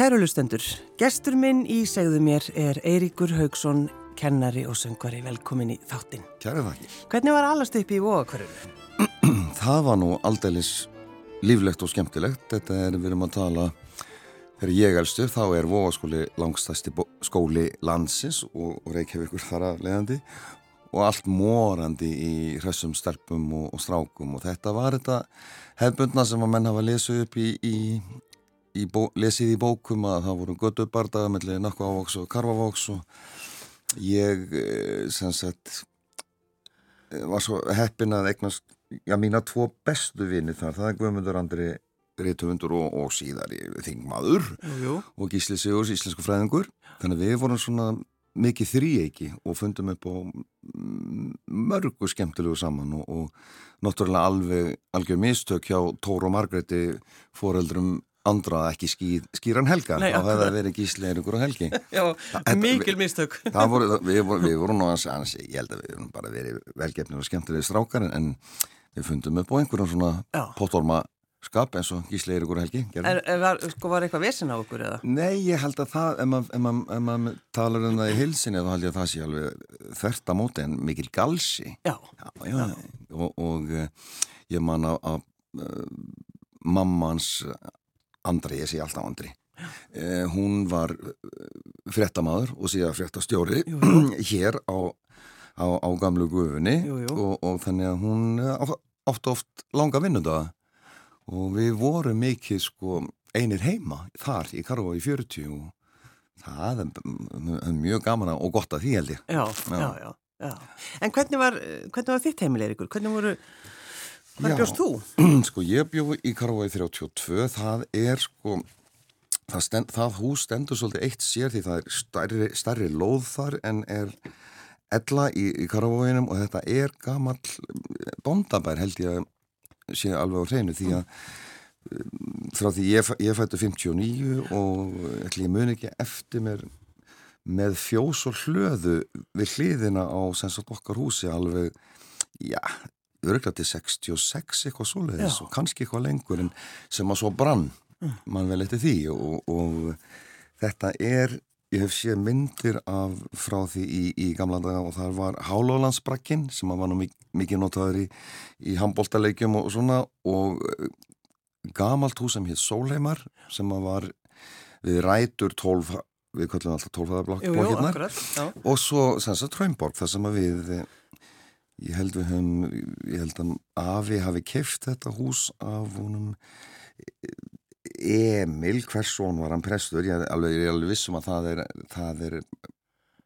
Kærulustendur, gestur minn í segðu mér er Eiríkur Haugsson, kennari og söngvari. Velkomin í þáttinn. Kæra þakki. Hvernig var allast upp í vóakverðinu? Það var nú aldeilis líflegt og skemmtilegt. Þetta er, við erum að tala, þegar ég elstu, þá er vóaskóli langstæsti skóli landsins og, Reykjavíkur þar að leiðandi og allt morandi í hressum stelpum og, og strákum og þetta var þetta hefbundna sem að menn hafa lesið upp í, í, í lesið í bókum að það voru götu bardaga mellir nakku ávóks og karvavóks og ég eh, sem sagt eh, var svo heppin að eignast já, mína tvo bestu vini þar, það er Guðmundur Andri Rítumundur og, og síðar Þingmaður og Gísli Sigurs, íslensku fræðingur. Þannig við vorum svona mikið þrýeiki og fundum upp á mörgu skemmtilegu saman og, og náttúrulega alveg algjör mistök hjá Tóru og Margreti foreldrum andra ekki skýr, skýran helga. Nei, þá hefði það verið gísleir ykkur á helgi. Já, Þa, mikil mistök. Voru, við, voru, við vorum nú að ég held að við vorum bara verið velgefnir og skemmtilegi strákar en við fundum upp á einhverjum svona pottorma skap eins og Gísli Eirikur Helgi er, er, var, sko, var eitthvað vissin á okkur eða? Nei, ég held að það, ef maður mað talar um það í hilsinni þá held ég að það sé alveg þvert að móti en mikil galsi. Já, já, já. Og, og uh, ég man að uh, mammans Andri, ég sé alltaf Andri uh, hún var fréttamaður og síðan fréttastjóri hér á, á, á gamlu gufunni og, og þannig að hún átt oft langa vinnundaða og við vorum mikið sko einir heima þar í Karva í 40 og það er mjög gaman og gott að því held ég. Já, já, já. já. En hvernig var, hvernig var þitt heimileg ykkur? Hvernig voru, hvað bjóðst þú? Sko ég bjóð í Karva í 32, það er sko, það, stend, það hús stendur svolítið eitt sér því það er starri, starri lóð þar en er ella í, í Karvavíðinum og þetta er gamal bondabær held ég að sé alveg á hreinu því að um, frá því ég, ég fættu 59 og ætli ég mun ekki eftir mér með fjós og hlöðu við hliðina á sagt, okkar húsi alveg já, örgla til 66 eitthvað svoleiðis og kannski eitthvað lengur en sem að svo brann mm. mann vel eftir því. Og, og þetta er Ég hef séð myndir af frá því í, í gamla daga og það var Hálólandsbrakkin sem var nú mikið notaður í, í handbóltalegjum og svona og eh, gamalt hús sem hétt Sólheimar sem var við rætur 12, við kallum alltaf 12 blokkirnar og svo Tröymborg þar sem við, eh, ég held við höfum, ég held að Afi hafi keft þetta hús af honum. Emil, hversson var hann prestur? Ég er alveg, alveg vissum að það er, það er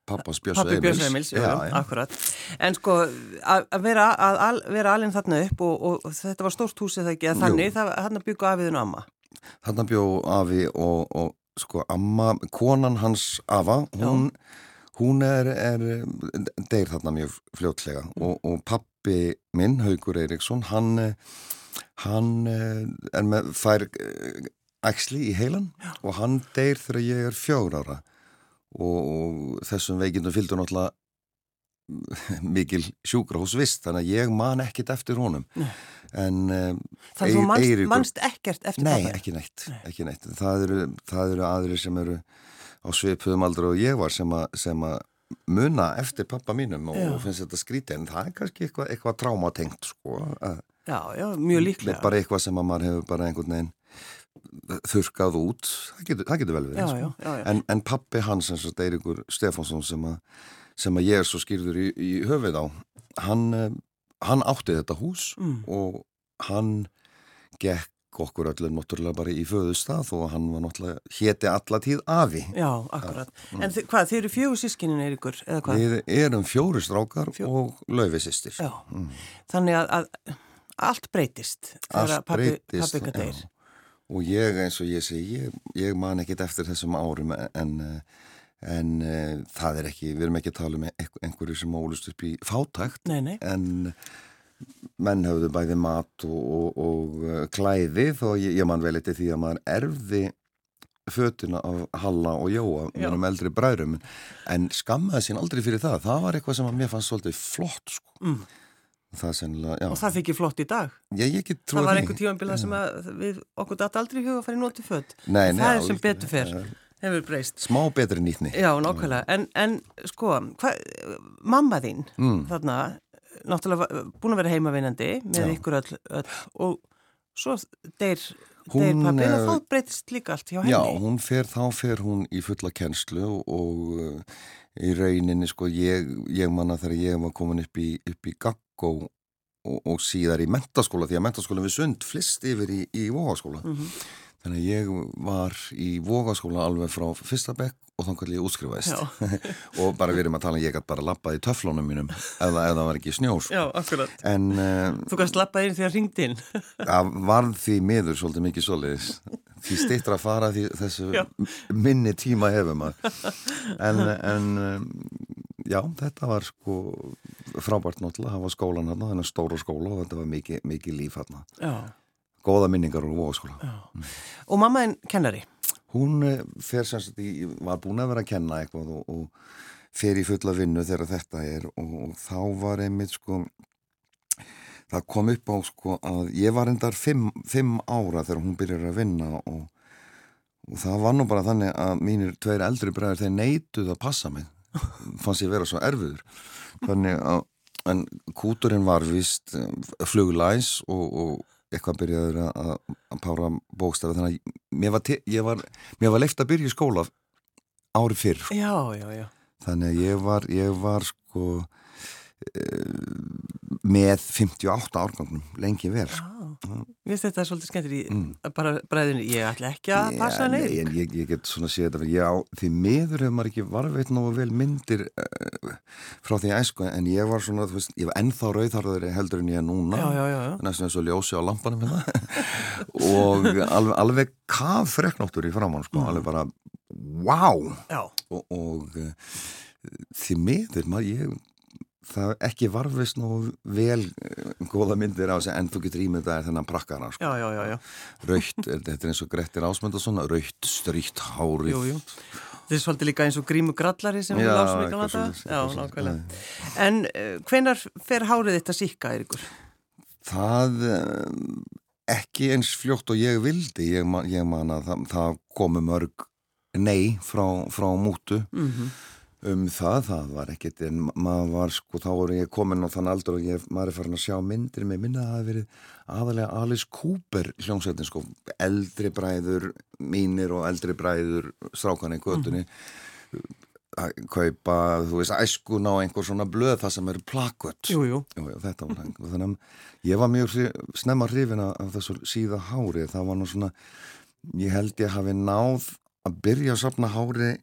pappas Björns Pappi Björns Emils, já, já, akkurat. En sko, að vera, að vera alveg þarna upp og, og, og þetta var stórt húsið það ekki, að þannig, hann byggu afiðun amma. Þannig byggu afi og, og sko, amma, konan hans afa, hún já. Hún er, er deyr þarna mjög fljótlega og pappi minn, Haugur Eiríksson hann hann er með fær æksli í heilan Já. og hann deyr þegar ég er fjór ára og, og þessum veikindum fylgdur náttúrulega mikil sjúkrahúsvist þannig að ég man ekkert eftir honum en um, Þannig að þú manst, Eiríkur, manst ekkert eftir Nei, pappa. ekki neitt, nei. ekki neitt. Það, eru, það eru aðri sem eru á sveipuðum aldra og ég var sem að, sem að muna eftir pappa mínum og, og finnst þetta skrítið en það er kannski eitthvað, eitthvað trámatengt sko Já, já, mjög líklega bara eitthvað sem að maður hefur bara einhvern veginn þurkað út, það getur, það getur vel við já, sko. já, já, en, en pappi hans eins og Eirikur Stefánsson sem, sem að ég er svo skýrður í, í höfið á hann, eh, hann átti þetta hús mm. og hann gekk okkur öllum náttúrulega bara í föðustaf og hann var náttúrulega héti allatíð afi Já, akkurat. Ja, en þi hvað, þið eru fjögur sískinin Eirikur, eða hvað? Við erum fjóri strákar Fjó... og löfisistir Já, mm. þannig að, að allt breytist Allt breytist, já og ég eins og ég segi, ég, ég man ekkit eftir þessum árum en, en uh, það er ekki, við erum ekki að tala um einhverju sem ólust upp í fátækt nei, nei. en menn hafðu bæði mat og, og, og uh, klæði þó ég, ég man vel eitthvað því að maður erfi fötuna af Halla og Jóa mjögum eldri brærum en skammaði sín aldrei fyrir það það var eitthvað sem að mér fannst svolítið flott sko. mm. það sennilega. Og það þykir flott í dag. Ég því. Það var einhver tímanbila sem við okkur datt aldrei í huga að fara í nóti född. Nei, nei. Það er sem betur fyrr. Hefur breyst. Smá betri nýtni. Já. En, en sko, hva, mamma þín, mm. þarna, náttúrulega búin að vera heimavinandi með já. ykkur öll, öll og svo deyr, deyr pappi og þá breytist líka allt hjá henni. Já, hún fer, þá fer hún í fulla kennslu og uh, í rauninni, sko, ég, ég manna þegar ég var komin upp í, upp í Gaggó og, og síðar í mentaskóla, því að mentaskóla við sund flist yfir í, í Vóhaskóla. Mm -hmm. Þannig að ég var í Vóhaskóla alveg frá fyrsta bekk og þá kalli ég útskrifaðist og bara við erum að tala, ég gæti bara lappað í töflónum mínum ef það var ekki snjós Já, akkurat. En, uh, Þú gæst lappað inn því að ringd inn. Það var því miður svolítið mikið soliðis því stittra að fara því þessu já. minni tíma hefum en, en já, þetta var sko frábært náttúrulega, það var skólan hérna þennan stóru skóla og þetta var mikið, mikið líf hérna góða minningar úr vóðskóla mm. Og mamma en kennari? Hún eh, semst í, var búin að vera að kenna eitthvað og, og fer í fulla vinnu þegar þetta er og, og þá var einmitt sko það kom upp á sko að ég var endar fimm, fimm ára þegar hún byrjar að vinna og, og það var nú bara þannig að mínir tveir eldri bræður þeir neituð að passa mig. Fannst ég vera svo erfiður. Þannig að en kúturinn var vist eh, fluglæs og eitthvað byrjaður að, að pára bókstafi þannig að mér var, var, mér var leift að byrja í skóla ári fyrr já, já, já. þannig að ég var, ég var sko með 58 árgangnum lengi vel Mér finnst þetta svolítið skemmtir í mm. bara bræðinu, ég ætla ekki að passa neyð ég, ég, ég get svona að segja þetta já, því miður hefur maður ekki varveit nógu vel myndir uh, frá því æsku en ég var svona, þú veist, ég var ennþá rauðharður heldur en ég er núna. Næstum eins og ljósi á lampanum hérna. Og alveg, alveg kaf freknáttur í framann, sko, mm. alveg bara wow og, og uh, því miður maður, ég það ekki varfist nú vel eh, góða myndir á sig en þú getur ímyndaðið þennan prakkara sko. já, já, já, raukt, þetta er eins og Grettir Ásmundarsson raukt, stríkt, hárið. Þetta er svolítið líka eins og grímu grallari sem við lásum ekki að lata en uh, hvenar fer hárið þetta síkka, Eirikur? Það um, ekki eins fljótt og ég vildi. Ég man, ég man að það, það komu mörg nei frá, frá mútu. Mhm. mm um það, það var ekkert en maður var sko, þá voru ég komin á þann aldur og ég, maður er farin að sjá myndir með minna að það hefði verið aðalega Alice Cooper hljómsveitin sko, eldri bræður mínir og eldri bræður strákan í gödunni mm -hmm. að kaupa, þú veist, æskun á einhver svona blöð það sem er plakut Jújú Þetta var þannig, þannig að ég var mjög snemma hrifina af þessu síða hári það var nú svona, ég held ég hafi náð að byrja að sapna hári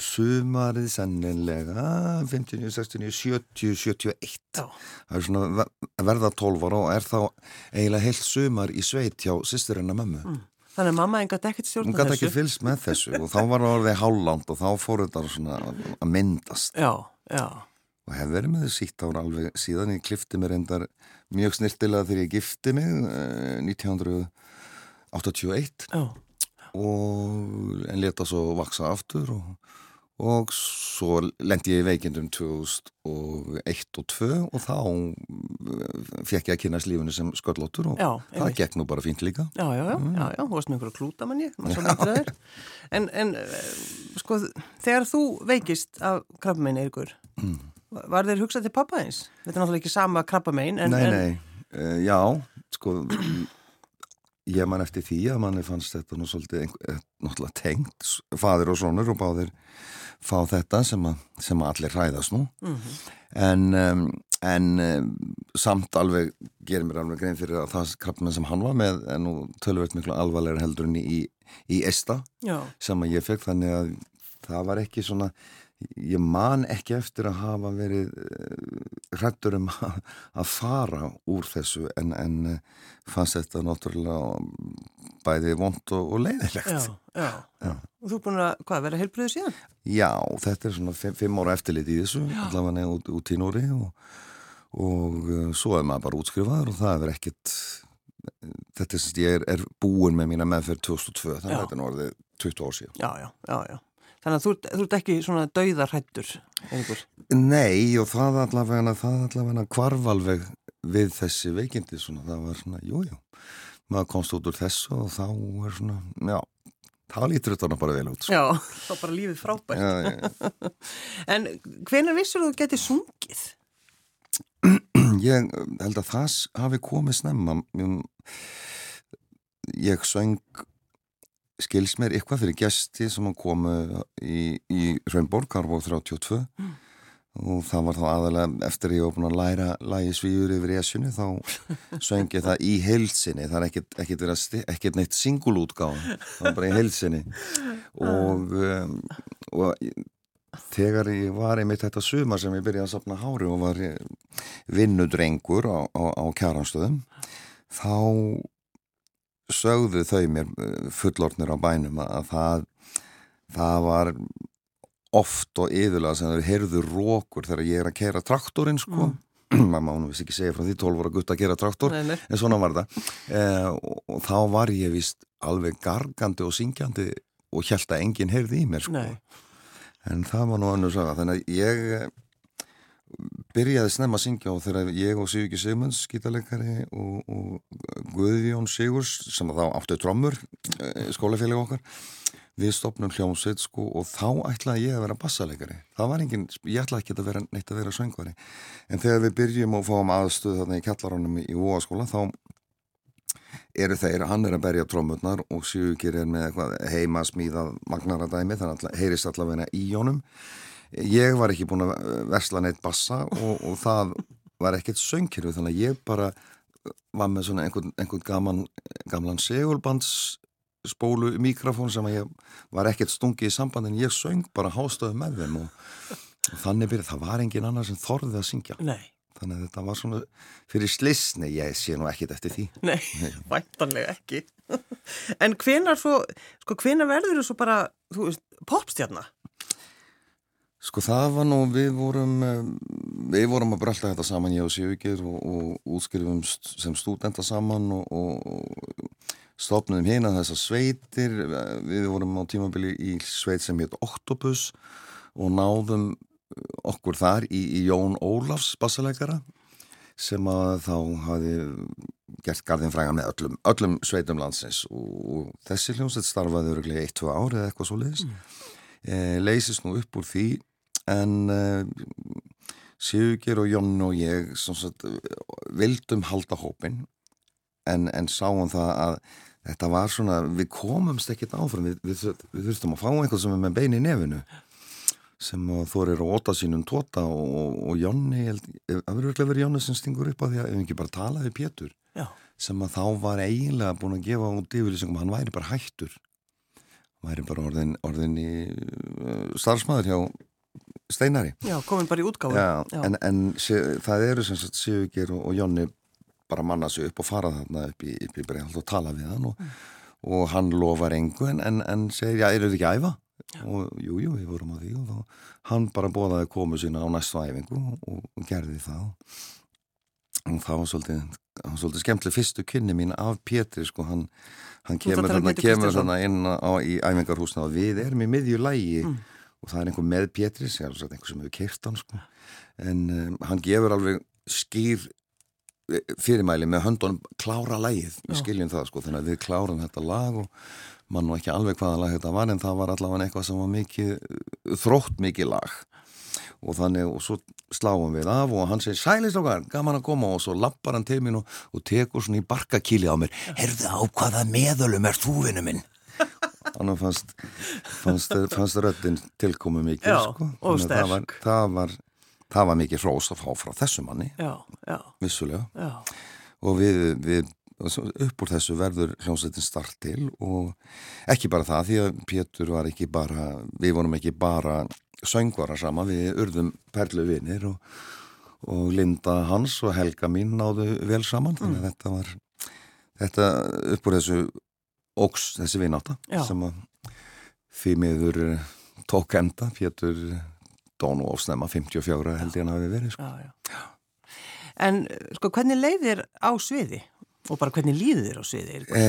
sumarið sannilega 50, 60, 70, 71 Já. það er svona verða 12 ára og er þá eiginlega heilt sumar í sveit hjá sýsturinn að mömmu. Mm. Þannig að mamma enn gæti ekkert stjórna þessu Hún gæti ekki fylgst með þessu og þá var það orðið háland og þá fór þetta svona að myndast. Já, já. Og hef verið með þessu sítt ára alveg síðan ég klifti mér endar mjög snirtilega þegar ég gifti mig 1981 eh, Já og en leta svo vaksa aftur og, og svo lendi ég í veikindum 2001 og 2002 og þá eh, fekk ég að kynast lífunu sem sköllóttur og já, það gekk nú bara fínt líka Já, já, já, mm. já, já, þú varst með einhverju klúta manni en, en eh, sko þegar þú veikist af krabbamein Eirikur mm. var þeir hugsað til pappa eins? Þetta er náttúrulega ekki sama krabbamein Nei, nei, uh, já, sko ég man eftir því að manni fannst þetta nú svolítið eh, náttúrulega tengt fadir og sonur og báðir fá þetta sem að, sem að allir hræðast nú mm -hmm. en, um, en um, samt alveg gerir mér alveg grein fyrir að það krabbmenn sem hann var með er nú tölvöld miklu alvarlega heldur en í, í Esta Já. sem að ég fekk þannig að það var ekki svona ég man ekki eftir að hafa verið eh, hrættur um að fara úr þessu en, en eh, fannst þetta náttúrulega bæði vond og, og leiðilegt já, já. já, og þú er búin að hvað, vera heilbriðið síðan? Já, þetta er svona fimm, ára eftirlit í þessu allavega út, út í Nóri og, og uh, svo er maður bara útskrifaður og það er ekkit þetta er sem ég er, er búin með mína meðferð 2002 þannig að þetta er orðið 20 ár síðan. Já, já, já, já Þannig að þú, þú ert ekki svona dauðarhættur einhver. Nei og það allavega, það allavega kvarvalveg við þessi veikindi svona, það var svona, jújú, jú. maður komst út úr þessu og þá er svona, já, þá lítur þetta bara vel út. Sko. Já, þá bara lífið frábært. Já, já. en hvenar vissur þú getið sungið? Ég held að það hafi komið snemma. Ég söng skils mér eitthvað fyrir gesti sem komu í, í Raunborg, Karbo 32 mm. Og það var þá aðalega eftir ég opna að læra lægi svíur yfir esjunni þá söngi það í heilsinni það er ekkert, ekkert, ekkert neitt singulútgáð það var bara í heilsinni og, um, og þegar ég var einmitt þetta suma sem ég byrjaði að sapna hári og var vinnudrengur á, á, á kjaranstöðum þá sögðu þau mér fullornir á bænum að það það var oft og yðurlega sem þeir heyrðu rókur þegar ég er að kera traktorinn sko mm. maður má nú vissi ekki segja frá því 12 voru að gutta að gera traktor nei, nei. en svona var það eh, og, og þá var ég vist alveg gargandi og syngjandi og held að enginn heyrði í mér sko nei. en það var nú annars að þannig að ég eh, byrjaði snemma að syngja og þegar ég og Sigurki Sigmunds skítalegari og, og Guðjón Sigurs sem þá áttu trommur eh, skólafélag okkar við stopnum hljómsveit sko og þá ætlaði ég að vera bassaleggari það var engin, ég ætlaði ekki að vera neitt að vera söngvari. En þegar við byrjum og fáum aðstöð þarna í kjallarónum í Óaskóla þá eru þeir, hann er að berja trómutnar og Sjúkir er með heima smíðað magnaradæmi þannig að heyrist allavega í jónum ég var ekki búin að versla neitt bassa og, og það var ekkert söngkirfi þannig að ég bara var með svona einhvern, einhvern gaman, gamlan segulbands spólu mikrofón sem ég var ekkert stungið í samband en ég söng bara hástöðu með þeim og, og þannig byrja, það var engin annar sem þorðið að syngja Nei. þannig að þetta var svona fyrir slisni, ég sé nú ekkit eftir því Nei, væntanlega ekki En hvenar svo sko hvenar verður þú svo bara þú veist, popstjarnar? Sko það var nú, við vorum eh, við vorum að brölda þetta saman ég og Sjövíkir og, og útskrifum sem stúdenta saman og, og stopnum hérna þessar sveitir, við vorum á tímabili í sveit sem heit Octopus og náðum okkur þar í, í Jón Ólafs bassalegara sem að þá hafi gert gardin fræga með öllum, öllum sveitum landsins. Og, og þessi hljómsveit starfaði öruglega 1-2 ári eða eitthvað svo leiðis mm. e, leysist nú upp úr því en e, Sigurger og Jón og ég sagt, vildum halda hópin en, en sáum það að þetta var svona, við komumst ekkert áfram, við, við, við þurftum að fá eitthvað sem er með bein í nefinu sem er á óta sínum tóta og, og, og Jónni, það verður ekki verið Jónni sem stingur upp að því að ef ekki bara talaði Pétur Já. sem að þá var eiginlega búin að gefa út yfirlýsingum, hann væri bara hættur. Hann væri bara orðin, orðin í uh, starfsmæður hjá Steinari. Já, komin bara í útgáðu. Já, Já, en, en sé, það eru sem sagt Sigurger og, og Jónni bara manna sig upp og fara þarna upp í, í Breitholt og tala við hann og, mm. og hann lofar engu en, en, en segir, já, eru þið ekki að æfa? Já. Og jú, jú, við vorum á því og þá hann bara bóðaði komu sína á næstu æfingu og, og gerði það og það var svolítið, svolítið skemmtileg fyrstu kynni mín af Pétri sko, hann, hann kemur þarna inn á, í æfingarhúsna og við erum í miðju lægi mm. Og það er einhver með Pétri, einhver sem hefur keirt hann sko. en um, hann gefur alveg skýr fyrirmæli með höndunum klára lægið, við skiljum það sko þannig að við klárum þetta lag og mann nú ekki alveg hvaða lag þetta var en það var allavega eitthvað sem var mikið þrótt mikið lag. Og þannig og svo sláum við af og hann segir sælist okkar, gaman að koma. Og svo lappar hann til mín og, og tekur svona í barkakíli á mér. Herðu á hvaða meðölum er þú vinnu minn? Þannig fannst fannst, fannst röddinn tilkomi mikið Já, sko. og sterk það var, það var það var mikið hrós að fá frá þessu manni já, já. vissulega já. og við, við upp úr þessu verður hljómsveitin start til og ekki bara það því að Pétur var ekki bara við vorum ekki bara söngvara sama við urðum perlu vinir og, og Linda Hans og Helga mín náðu vel saman þannig að mm. þetta var þetta upp úr þessu ógs þessi vináta sem að því miður tók enda Pétur dónu ofsnæma 54 held ég hann hafi verið sko. já, já. En sko hvernig leiðir á sviði og bara hvernig líður á sviði? E,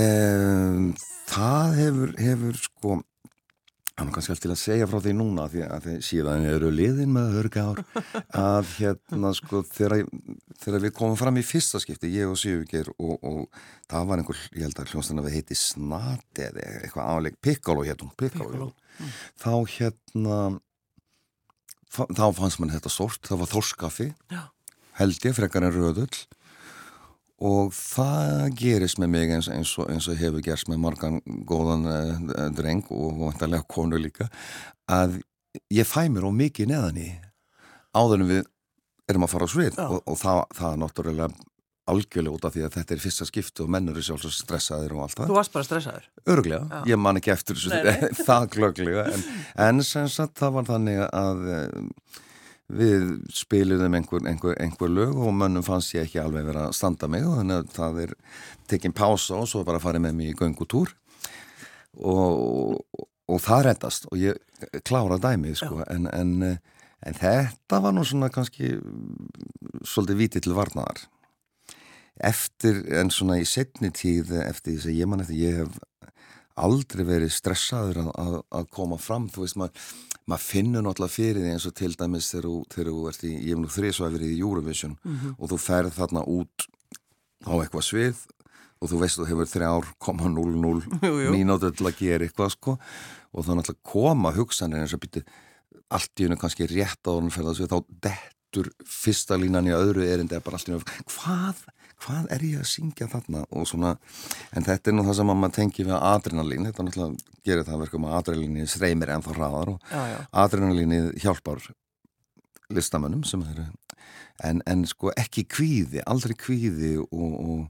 það hefur, hefur sko Það er kannski alltaf að segja frá því núna því að því síðan eru liðin með hörgár að hérna sko þegar, þegar við komum fram í fyrsta skipti, ég og Sigurgeir og, og það var einhver, ég held að hljómsdana við heiti Snati eða eitthvað áleik, Piccolo héttum, Piccolo, mm. þá hérna þá fannst mann þetta sort, það var þórskafi held ég, frekar en röðull og það gerist með mig eins, eins, og, eins og hefur gerst með margan góðan uh, dreng og vantarlega konu líka að ég fæ mér á mikið neðan í áður en við erum að fara á svið. Og, og það, það er náttúrulega algjörlega út af því að þetta er fyrsta skiptu og mennur er sjálfsög stressaður og allt það. Þú varst bara stressaður? Öruglega, ég man ekki eftir þessu það glögglega en, en sem sagt það var þannig að við spiliðum einhver, einhver, einhver lög og mönnum fannst ég ekki alveg vera að standa mig og þannig að það er tekinn pása og svo bara farið með mig í göngutúr og, og það reddast og ég klára dæmið sko. En, en, en þetta var nú svona kannski svolítið vitið til varnaðar. Eftir en svona í setni tíð eftir þess að ég man eftir ég hef aldrei verið stressaður að, að, að koma fram. Þú veist maður maður finnur náttúrulega fyrir því eins og til dæmis þegar þú ert í, ég hef nú þrísvæfrið í Eurovision mm -hmm. og þú ferð þarna út á eitthvað svið og þú veist þú hefur 3,00 mínútið til að gera eitthvað sko og þá náttúrulega koma hugsanir eins og byrti allt í hennu kannski rétt á hann ferðast við þá dettur fyrsta línan í öðru erindi eða bara allt í hennu hvað hvað er ég að syngja þarna? Og svona, en þetta er nú það sem að maður tengi við adrenalín, þetta náttúrulega gerir það verkum að adrenalíni streymir ennþá hraðar og já, já. adrenalíni hjálpar listamönnum sem eru en, en sko ekki kvíði aldrei kvíði og, og,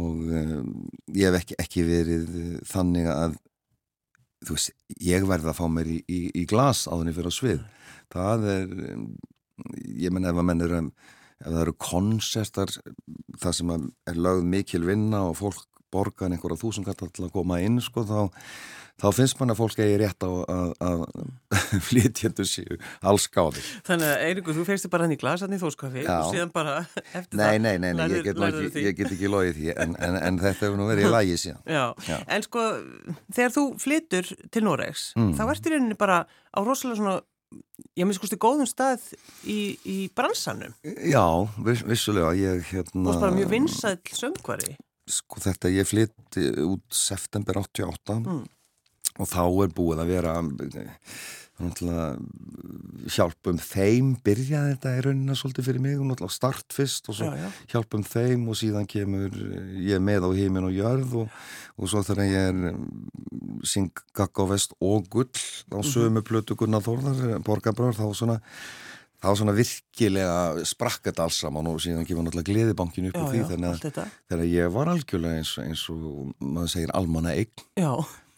og um, ég hef ekki, ekki verið þannig að þú veist, ég verði að fá mér í, í, í glas á þenni fyrir að svið. Það er, ég menn ef að menn eru að ef það eru konsertar það sem er lögð mikil vinna og fólk borgar einhverja þúsungattar til að koma inn sko, þá, þá finnst mann að fólk eigi rétt á að flytjendur séu alls gáði. Þannig að Eirikur, þú feirstu bara hann í glasan í þóskafi og síðan bara eftir nei, það Nei, nei, nei, ég get, ekki, ég get ekki logið því en, en, en þetta hefur nú verið í lagi síðan. Já. Já, en sko þegar þú flytur til Noregs, mm. þá ertu í rauninni bara á rosalega svona ég minnst skoðst í góðum stað í, í bransanum. Já, viss, vissulega ég hérna Þú varst bara mjög vinsæl söngvari. Sko þetta, ég flytti út september 88 mm. Og þá er búið að vera hjálpum þeim byrjaði þetta í raunina svolítið fyrir mig og start fyrst og svo já, já. hjálpum þeim og síðan kemur ég með á heimin og jörð og, og svo þegar ég er mm, syng Gagga Vest og Gull á mhm. sömu plötu Gunnar Þórðar Borgarbröður þá svona þá svona virkilega sprakket alls saman og síðan kemur náttúrulega gleðibankin upp já, því þannig að þegar ég var algjörlega eins, eins og maður segir almanna eign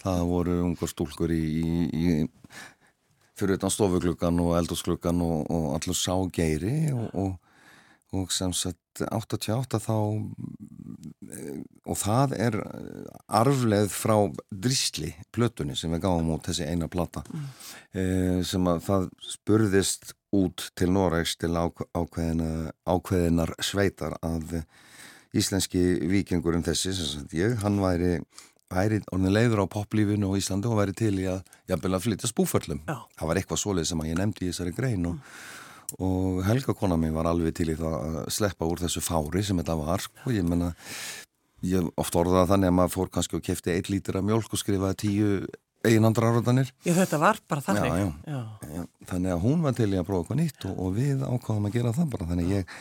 það voru ungar stúlkur í, í, í fyrir utan stofugluggan og eldursluggan og, og allur sá geiri og, og, og sem sagt 88 þá og það er arfleð frá Drísli plötunni sem við gáum út þessi eina plata mm. eh, sem að það spurðist út til Noregs til ákveðina, ákveðinar sveitar að íslenski vikingurinn þessi, sem sagt ég, hann væri væri orðin leiður á poplífinu á Íslandi og væri til í að, að flytja spúföllum. Já. Það var eitthvað svolítið sem ég nefndi í þessari grein og, mm. og Helga kona mér var alveg til í það að sleppa úr þessu fári sem þetta var og sko. ég menna, ég oft orðaði þannig að maður fór kannski og kefti eitt lítur af mjölk og skrifaði tíu einandra áraðanir. Já þetta var bara þannig. Já. já. Þannig að hún var til í að prófa eitthvað nýtt og, og við ákváðum að gera það bara þannig ég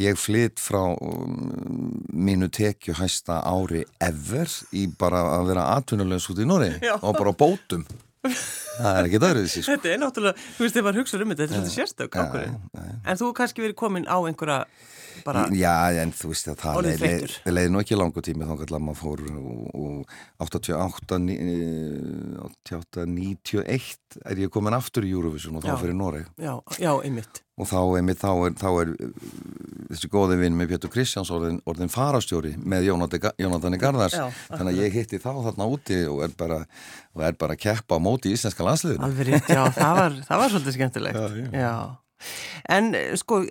Ég flytt frá um, mínu tekju hæsta ári ever í bara að vera atvinnulegs út í Nóri og bara bótum. Það er ekki dærið þessi. Sko. Þetta er náttúrulega, þú veist, ég var hugsað um þetta, þetta er svolítið sérstök ákveðin. En þú kannski verið komin á einhverja bara Já, en þú veist að það leið, leið, leið nú ekki langu tími þá kallar maður fór og 88 88, 91 er ég komin aftur í Eurovision og þá fyrir Noreg Já, já, einmitt og þá, einmitt, þá er, þá er þessi góði vinn með Pjötur Kristjáns orðin, orðin farastjóri með Jónatani Garðars. Já, þannig að ég hitti þá þarna úti og er bara, og er bara að keppa á móti í Íslenska landsliðinu. Alveg já, það var, það var svolítið skemmtilegt. Já, já. En sko,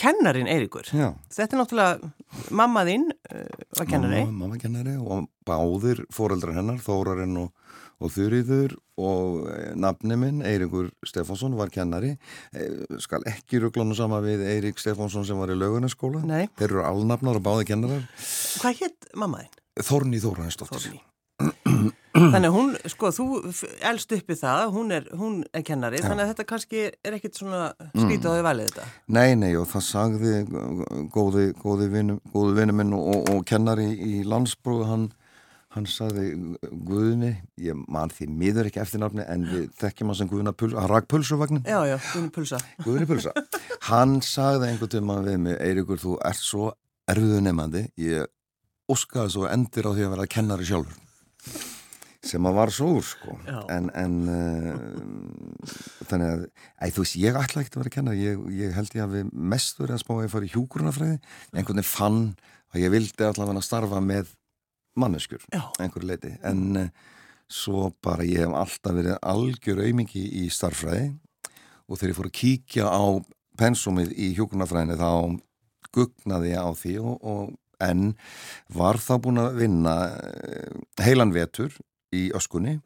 kennarin Eirikur, þetta er náttúrulega, mamma þín uh, var kennari. Mamma, mamma kennari og báðir fóreldrar hennar, Þórarinn og, og Þurriður og eh, nafni minn, Eirikur Stefánsson, var kennari. Eh, skal ekki rugglanu sama við Eirik Stefánsson sem var í laugunarskóla. Nei. Þeir eru alnafnar og báði kennarar. Hvað hétt mamma þín? Þórni Þórarinsdóttir. Þórný. Þannig hún, sko, þú elst uppi það, hún er, hún er kennari, þannig að þetta kannski er ekkit svona skrítið á því valið þetta. Nei, nei, og það sagði góði, góði vinnu, minn og, og kennari í landsbrú, hann, hann sagði Guðni, ég man því miður ekki eftir nafni, en við þekkjum hann sem Guðna Pulsa, hann rak pulsuvagnin, Já, já, er pulsa. Guðni Pulsa. Hann sagði einhvern tíma við mig, Eirikur, þú ert svo erfiðu nefnandi, ég óskaði svo endir á því að vera kennari sjálfur sem að var svo úr sko Já. en, en uh, þannig að æ, þú veist, ég ætla ekki að vera að kenna ég, ég held ég að við mest verið að spá að ég fara í hjúgrunafræði einhvern veginn fann að ég vildi allavega starfa með manneskjur Já. einhverju leiti en uh, svo bara ég hef alltaf verið algjör aumingi í starffræði og þegar ég fór að kíkja á pensumið í hjúgrunafræðinni þá gugnaði ég á því og, og en var þá búin að vinna eh, heilan vetur í öskunni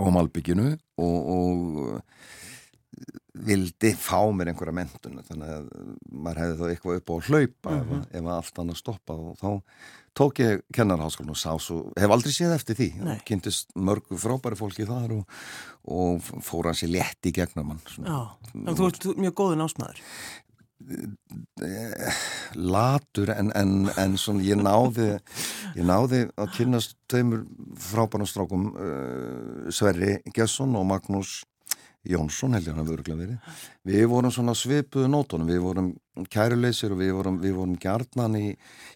og malbygginu og, og vildi fá mér einhverja mentun þannig að maður hefði þá eitthvað upp á að hlaupa ef, að- ef að allt annað stoppa og þá tók ég kennarháskólan og sá svo, hef aldrei séð eftir því Nei. kynntist mörgu frábæri fólki þar og, og fór hans í létt í gegnum hann. Já, að þú ert mjög góðin ásmaður. latur en, en, en svona ég náði ég náði að kynast tveimur frábænastrákum uh, Sverri Gesson og Magnús Jónsson held ég hann að vöruglega verið. Við vorum svona svipuðu nótunum. Við vorum kæruleysir og við vorum, við vorum gjarnan í,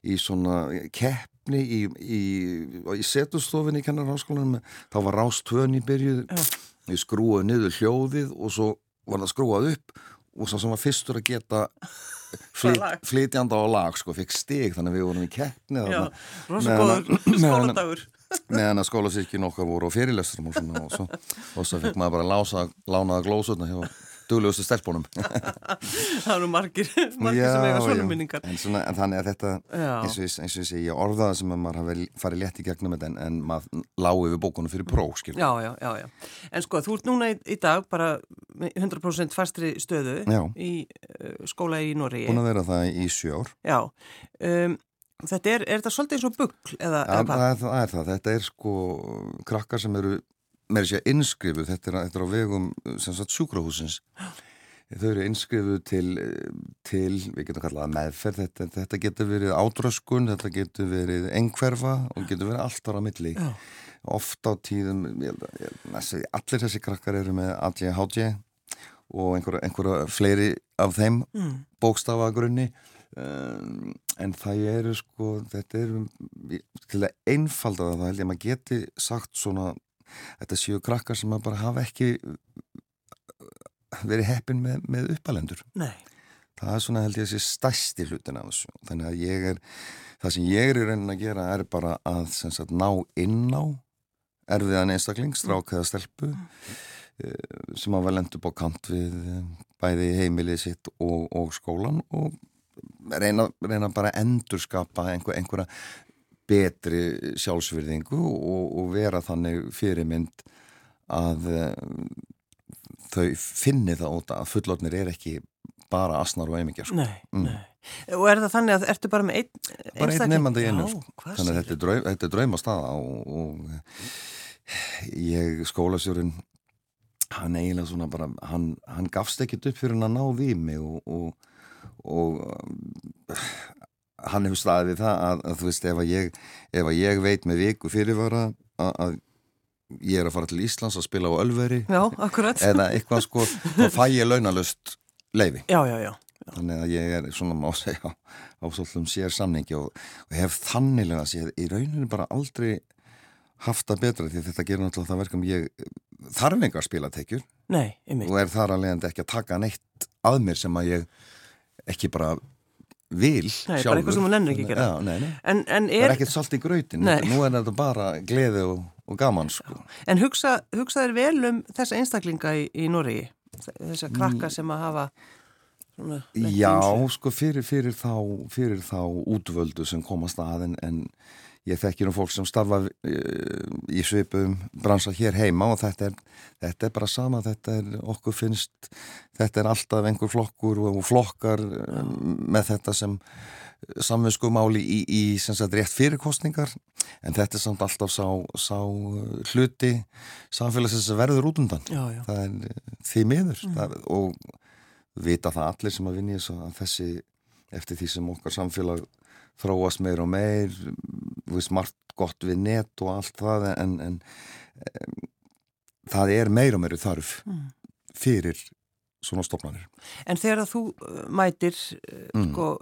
í svona keppni í, í, í setustofinni í kennarháskólanum þá var rástöðin í byrjuð. Við skrúaði niður hljóðið og svo var það skrúað upp og svo sem var fyrstur að geta flyt, flytjanda á lag sko, fikk stig. Þannig að við vorum í keppni rosa góður skóladagur. meðan að skólasirkjum okkar voru á fyrirlestrum og svona og svo, og svo fikk maður bara lása, lánaða glósutna hjá duglegustu stelpunum Það eru margir, margir sem eiga svona minningar. en, svona, en þannig að þetta Já. eins og, ég- eins og ég segi, ég orðaði sem að maður hafi farið létt í gegnum þetta en, en maður lág yfir bókunum fyrir próf skil. Já, já, já, já. En sko, þú ert núna í, í dag bara með 100% fastri stöðu Já. í uh, skóla í Noregi. búin að vera það í sjö ár Já. Um, þetta er, er þetta svolítið eins og bugl eða, Ja, eða það, er, það er það, þetta er sko krakkar sem eru með þess að innskrifu, þetta er, þetta er á vegum sem sagt sjúkrahúsins þau eru innskrifu til, til við getum kallað meðferð þetta, þetta getur verið átröskun þetta getur verið engverfa og getur verið allt ára milli. Já. oft á tíðum ég, ég, allir þessi krakkar eru með ADHD og einhverja, einhverja fleiri af þeim Mm. bókstafagrunni um, en það eru sko þetta er til að einfalda það, held ég að maður geti sagt svona, þetta séu krakkar sem maður bara hafa ekki verið heppin með, með uppalendur. Nei. það er svona held ég þessi stærsti hlutin af þessu. Þannig að ég er það sem ég er í raunin að gera er bara að sem sagt, ná inn á erfiðan einstakling, strák eða stelpu eh, sem hafa lent upp á kant við eh, bæði heimilið sitt og, og skólan og reyna, reyna bara að endurskapa einhver, einhverja betri sjálfsvirðingu og, og vera þannig fyrirmynd að uh, þau finni það út að fullotnir er ekki bara asnar og einmingjar sko. Nei, nei. Og er það þannig að ertu bara með einn bara einn einstakling? nefnandi Já, sko. þannig að þetta er, draum, þetta er draumastaða og, og ég skólasjórun hann eiginlega svona bara hann, hann gafst ekkit upp fyrir hann að ná í mig og, og, og hann hefur staðið við það að, að þú veist ef að ég, ef að ég veit með viku fyrirvara að, að ég er að fara til Íslands að spila á Ölveri Já, eða eitthvað sko, þá fæ ég launalust leifi Já, já, já. þannig að ég er svona má segja á svolítum sér samningi og, og hef þannilega séð í rauninu bara aldrei haft það betra því þetta gerir náttúrulega það verkum ég þarf engar spilatekjur og er þar leiðandi ekki að taka neitt að mér sem að ég ekki bara vil bara sjálfur. gera. Já, nei, nei. En, en, Það er, er ekkert salt í grautin, Nei. nú er þetta bara gleði og, og gaman sko. en hugsa, hugsa þér vel um þessa einstaklinga í, í Noregi? Þessa krakka sem að hafa svona, Já, sko fyrir, fyrir, þá, fyrir þá útvöldu sem komast að en, en ég þekkir um fólk sem starfa uh, í svipum bransa hér heima og þetta er, þetta er bara sama, þetta er okkur finnst, þetta er alltaf einhver flokkur og flokkar um, með þetta sem samvinskumáli í, í sagt, rétt fyrirkostningar en þetta er samt alltaf sá, sá hluti samfélagsins verður út undan já, já. það er því miður mm. það, og vita það allir sem að vinja þessi eftir því sem okkar samfélag þróast meir og meir við smart gott við net og allt það en, en um, það er meir og meiri þarf mm. fyrir svona stofnanir En þegar þú mætir mm. sko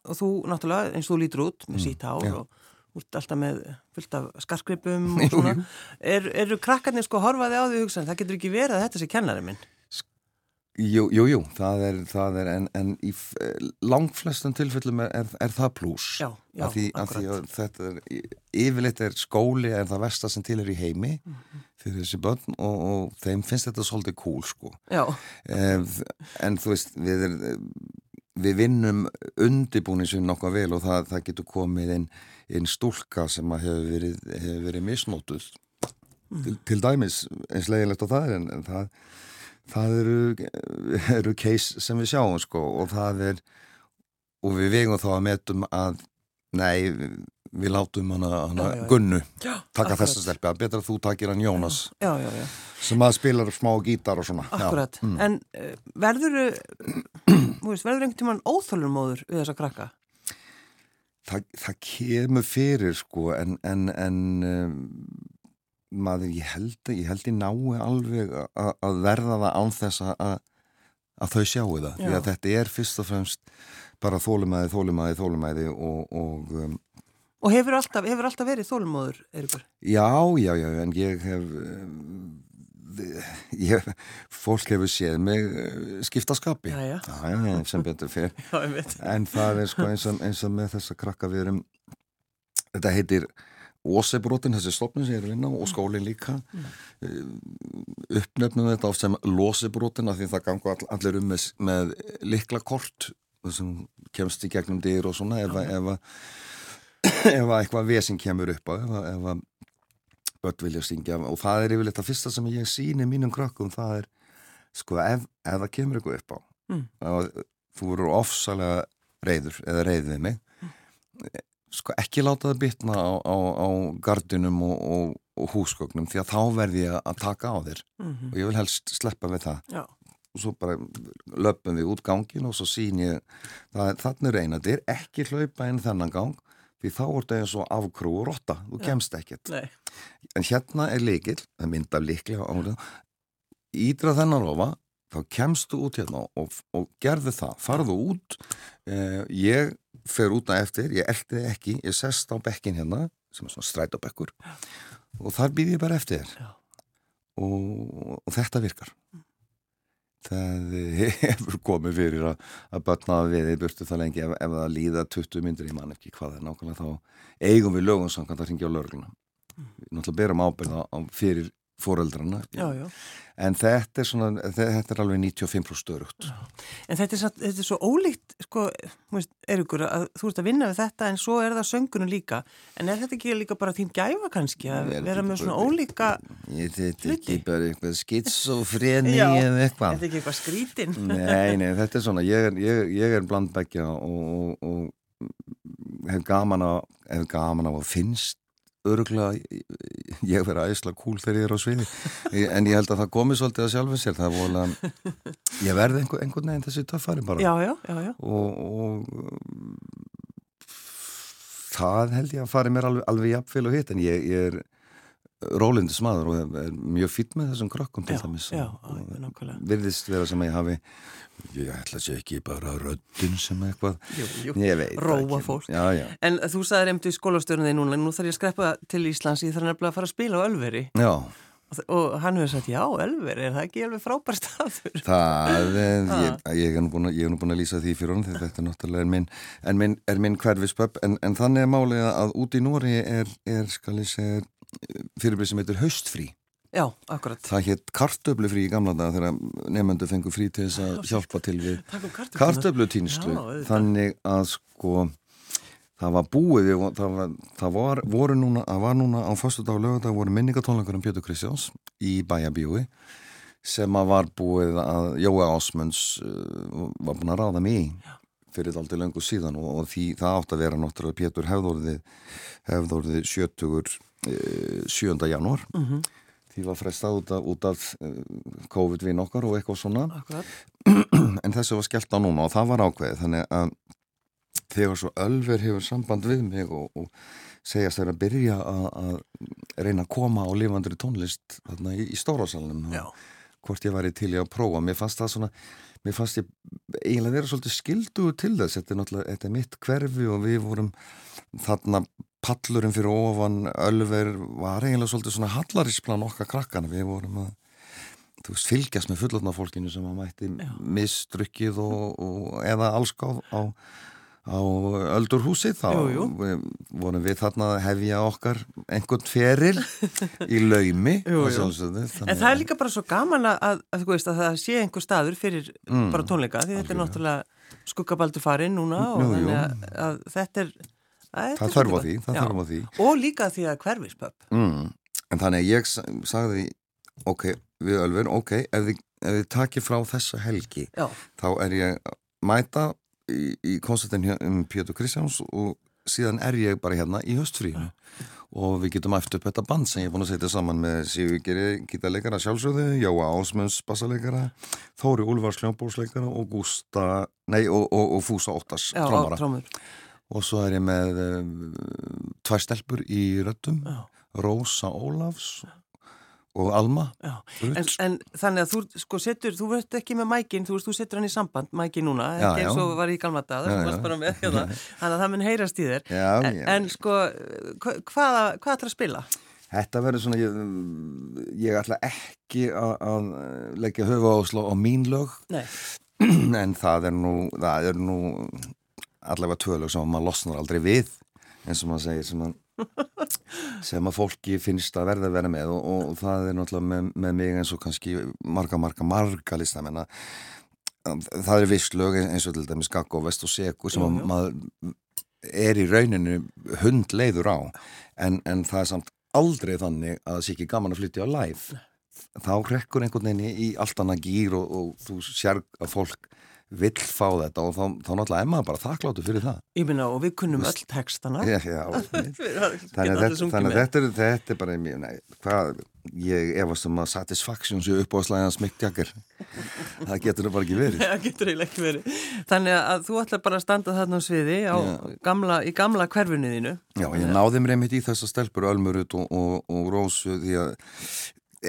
og þú náttúrulega eins og þú lítur út með mm, sítt hár og út alltaf með fullt af skarkripum og svona er, eru krakkarnir sko horfaði á því hugsan það getur ekki verið að þetta sé kennari minn Jú, jú, jú það er, það er en, en í langflestum tilfellum er, er, er það pluss af því, því að þetta er yfirleitt er skóli er það vestar sem til er í heimi mm -hmm. fyrir þessi börn og, og þeim finnst þetta svolítið cool sko. En, en þú veist við við vinnum undibúninsum nokkuð vel og það, það getur komið einn ein stúlka sem hefur verið, hef verið misnótuð mm. til, til dæmis eins leiðilegt á það en, en það, það eru, eru case sem við sjáum sko og það er og við vegum þá að metum að nei við látum hana, hana já, já, Gunnu já, taka þessa stelpi að betra þú takir hann Jónas sem að spila smá gítar og svona. Akkurat, mm. en uh, verður verður einhvern tíman óþálumóður við þessa krakka? Það, það kemur fyrir sko en, en, en um, maður ég held ég held ég nái alveg að verða það án þess að að þau sjáu það, því að þetta er fyrst og fremst bara þólumæði, þólumæði, þólumæði og, og um, Og hefur alltaf, hefur alltaf verið þólumóður, Eirikur? Já, já, já, en ég hef, eh, ég, fólk hefur séð mig eh, skipta skapi. Já, já. Já, já, sem betur fyrr. Já. En það er sko eins og, eins og með þessa krakka við erum, þetta heitir Ósebrotin, þessi stopnin sem ég er að vinna og mm. skólinn líka. Mm. Eh, uppnefnum þetta á sem Lósebrotin af því það gangu all, allir um með, með liklakort sem kemst í gegnum dyr og svona ef að ef eitthvað vesing kemur upp á ef, ef börn vilja syngja og það er yfirleitt að fyrsta sem ég síni mínum krökkum það er sko ef, ef það kemur eitthvað upp á mm. þú eru ofsalega reyður eða reyðið mig. Sko ekki láta það bitna á, á, á gardinum og, og, og húsgögnum því að þá verði ég að taka á þér mm -hmm. og ég vil helst sleppa við það Já. og svo bara löpum við út gangin og svo sín ég þannig eina, þetta er ekki hlaupa inn þennan gang því þá er þetta eins og afkrú og rotta, þú ja. kemst ekkert Nei. en hérna er líkil það mynda líklega árið ídra þennan rofa þá kemstu út hérna og, og gerðu það farðu út eh, ég fer út að eftir, ég eldi ekki ég sest á bekkin hérna sem er svona strætabekkur og þar býð ég bara eftir og, og þetta virkar. Það hefur komið fyrir að, að börna við í burtu það lengi. Ef, ef það líða 20 myndir í mann ekki hvað er nákvæmlega þá eigum við lögum samkvæmt að ringja á lögluna mm. við náttúrulega berum ábyrða á fyrir já. en þetta er, svona, þetta er alveg 95% störugt En þetta er, þetta er svo ólíkt sko, Eirikur, að þú ert að vinna við þetta en svo er það söngunum líka. En er þetta ekki líka bara þín gæfa kannski að vera með svona ólíka Ég þetta ekki bara eitthvað skitsofreni eða eitthvað. Þetta er ekki eitthvað skrítin Nei, nei, þetta er svona, ég er, ég, ég er blandbækja og, og, og á hef gaman á að finnst öruglega ég verið aðeinslega kúl þegar ég er á sviði. En ég held að það komi svolítið að sjálfum sér. Það volið ég verði einhvern, einhvern veginn þessi töffari bara. Já, já, já, og, og það held ég að fari mér alveg, alveg jafnfél og hitt en ég, ég er rólindi smaður og er mjög fýtt með þessum krokkum til dæmis virðist vera sem að ég hafi ég ætla að segja ekki bara röddun sem eitthvað. Jú, jú. róa fólk. Já, já. en þú sagði reyndi í skólastörnum þig núna nú þarf ég að skreppa til Íslands ég þarf nefnilega að fara að spila á Ölveri. Já. og, hann hefur sagt já Ölveri er það ekki alveg frábær staður? Það er ég, ég er nú búin að, lýsa því fyrir hún þetta er náttúrulega er minn, er minn, minn hverfispöpp en, en þannig er málið að út í Nóri er, er skal fyrirbyrð sem heitir haustfrí Já, akkurat. Það hétt kartöblufrí í gamla daga þegar nefnendu fengur frí til þess að hjálpa til við kartöblutýnslu. Þannig að sko það var búið, það var, það var, voru núna, það var núna á fyrstu dag og lögadag voru minningatónleikar um Björn Kristjáns í bæjabíui sem að var búið að Jói Ásmunds uh, var búin að ráða mig í fyrir aldrei löngu síðan og, og því það átt að vera náttúrulega Pétur hefðorðið hefðorðið 70. Uh, 7. janúar. Mm -hmm. því var frestað út af, út af uh, COVID-vinn okkar og eitthvað svona. En þessu var skellt á núna og það var ákveðið. Þannig að þegar svo Ölver hefur samband við mig og, og segja sér að byrja að reyna að koma á lifandri tónlist þarna, í, í stórasalunum hvort ég væri til ég að prófa. Mér fannst það svona mér fannst ég eiginlega vera svolítið skilduð til þess. Þetta er náttúrulega, þetta er mitt hverfi og við vorum þarna pallurinn fyrir ofan Ölver var eiginlega svolítið svona hallarisplan okkar krakkana. Við vorum að þú veist, fylgjast með fullotnafólkinu sem að mætti mistrykkið og, og eða allskáð á á öldurhúsi þá jú, jú. vorum við þarna að hefja okkar einhvern feril í laumi jú, En það er líka bara svo gaman að, að, veist, að það sé einhver staður fyrir mm, bara tónleika því þetta er náttúrulega skuggabaldur farinn núna og þannig að, að þetta er Það þarf á því, því. Og líka því að hverfispöpp mm, En þannig ég sagði ok, við Ölfur, ok ef þið, þið takir frá þessa helgi Já. þá er ég mæta í, í koncertin um Pétur Kristjáns og síðan er ég bara hérna í höstfríinu og við getum eftir upp þetta band sem ég er búin að setja saman með Sigurgeri gítarleikara sjálfsögðu, Jóa Ásmunds bassalegara, Þóri Úlfars hljómbórsleikara og Gústa nei og, og, og Fúsa Óttas trómara og svo er ég með um, tvær stelpur í röttum Rósa Ólafs og Alma en, en þannig að þú sko setur, þú verður ekki með mækin þú, þú setur hann í samband, mækin núna ekki eins og var í galmata hérna. þannig að það mun heyrast í þér. Já, en, en sko hvaða hvað ætlar að spila? Þetta verður svona ég, ég ætla ekki að, leggja höfu áslá á mín lög. En það er nú það er nú allavega tvö lög sem maður losnar aldrei við eins og maður segir sem að sem að fólki finnst að verða að vera með. Og, og það er náttúrulega með, með mig eins og kannski marga, marga, marga listamenn að það er viss lög eins og til dæmis Gaggo, Vest og Seku sem jú, jú. maður er í rauninu hundleiður á. En, en það er samt aldrei þannig að það sé ekki gaman að flytja á live. Þá rekkur einhvern veginn í allt annað gýr og, og þú sér að fólk vill fá þetta og þá, þá náttúrulega er maður bara þakkláttu fyrir það. Ég minna og við kunnum öll textana. Já, já. þannig að þetta, þetta, er, þetta er bara mjög, nei, hvað, ég efast um að satisfaction séu upp á slæðan smiktjakar. það getur það bara ekki verið. Það getur eiginlega ekki verið. Þannig að þú ætla bara að standa þarna á sviði á gamla, í gamla hverfunniðinu. Já, ég náði mér einmitt í þessa stelpur Ölmurut og, og, og Rósu því að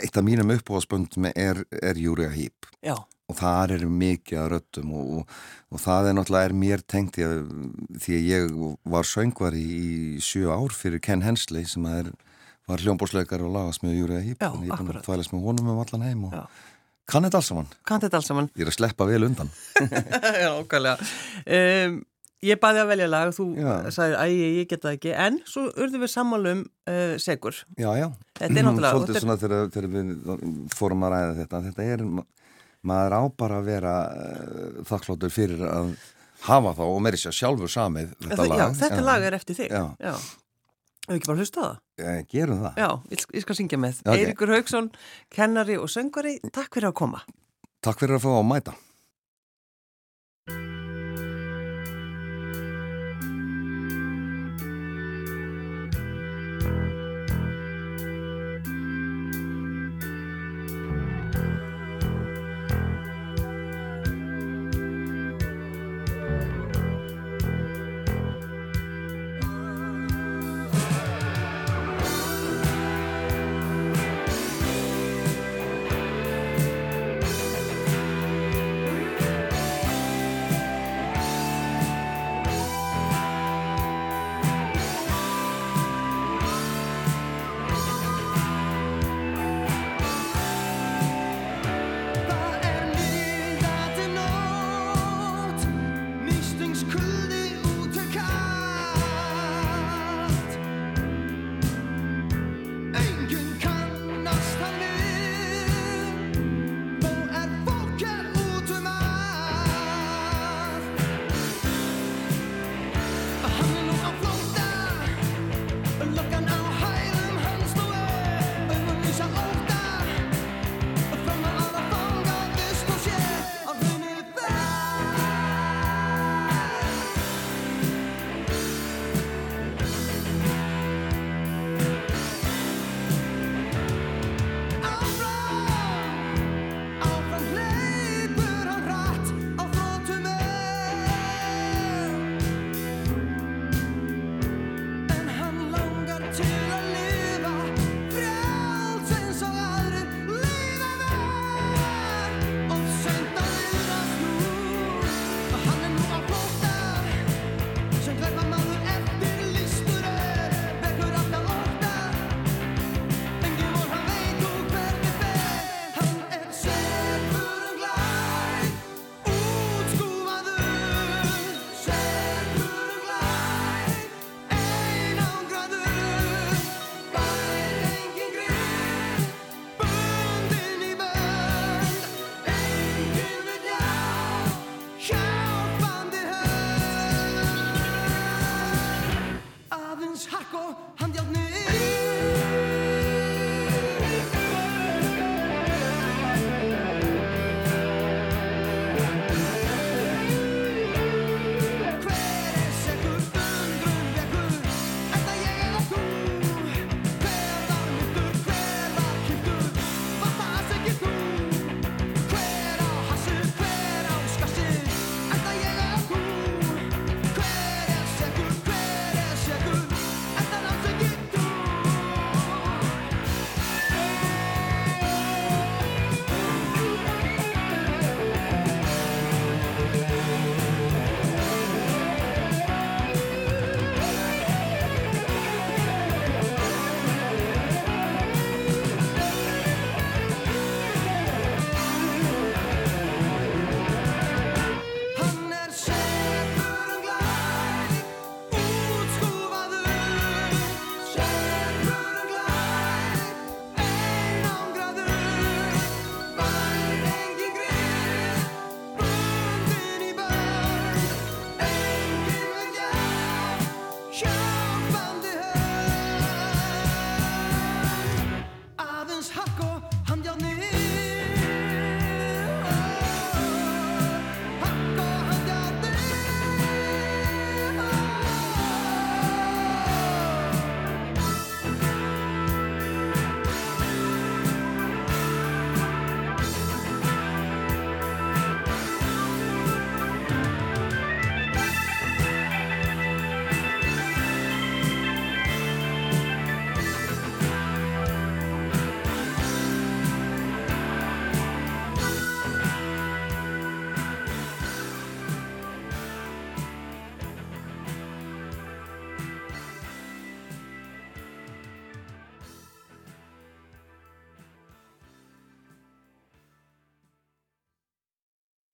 eitt af mínum uppáðspöndum er, er Júriða Hýp. Já og þar er mikið að röttum og, og, og það er náttúrulega er mér tengt ég, því að ég var söngvar í, í sjö ár fyrir Ken Hensley sem er, var hljómbórsleikar og lagast með Júriða Hýp og ég er búin að þvælast með honum um allan heim og Já. kann þetta alls saman. Kann þetta alls saman. Ég er að sleppa vel undan. Já, okkarlega um, Ég baði að velja lag og þú sagði að ég, ég geta ekki. En svo urðum við sammálum uh, segur Já, já. Þetta er náttúrulega Svolítið svona þegar, þegar við fórum að ræða þetta þetta er maður á bara að vera uh, þakkláttur fyrir að hafa þá og mér er sér sjálfur samið þetta lag. Já, þetta lag er eftir þig. Já. Hefur ekki bara hlustað það? Já, gerum það. Já, ég, ég skal syngja með. Okay. Eirikur Haugsson, kennari og söngari, takk fyrir að koma. Takk fyrir að fá að mæta.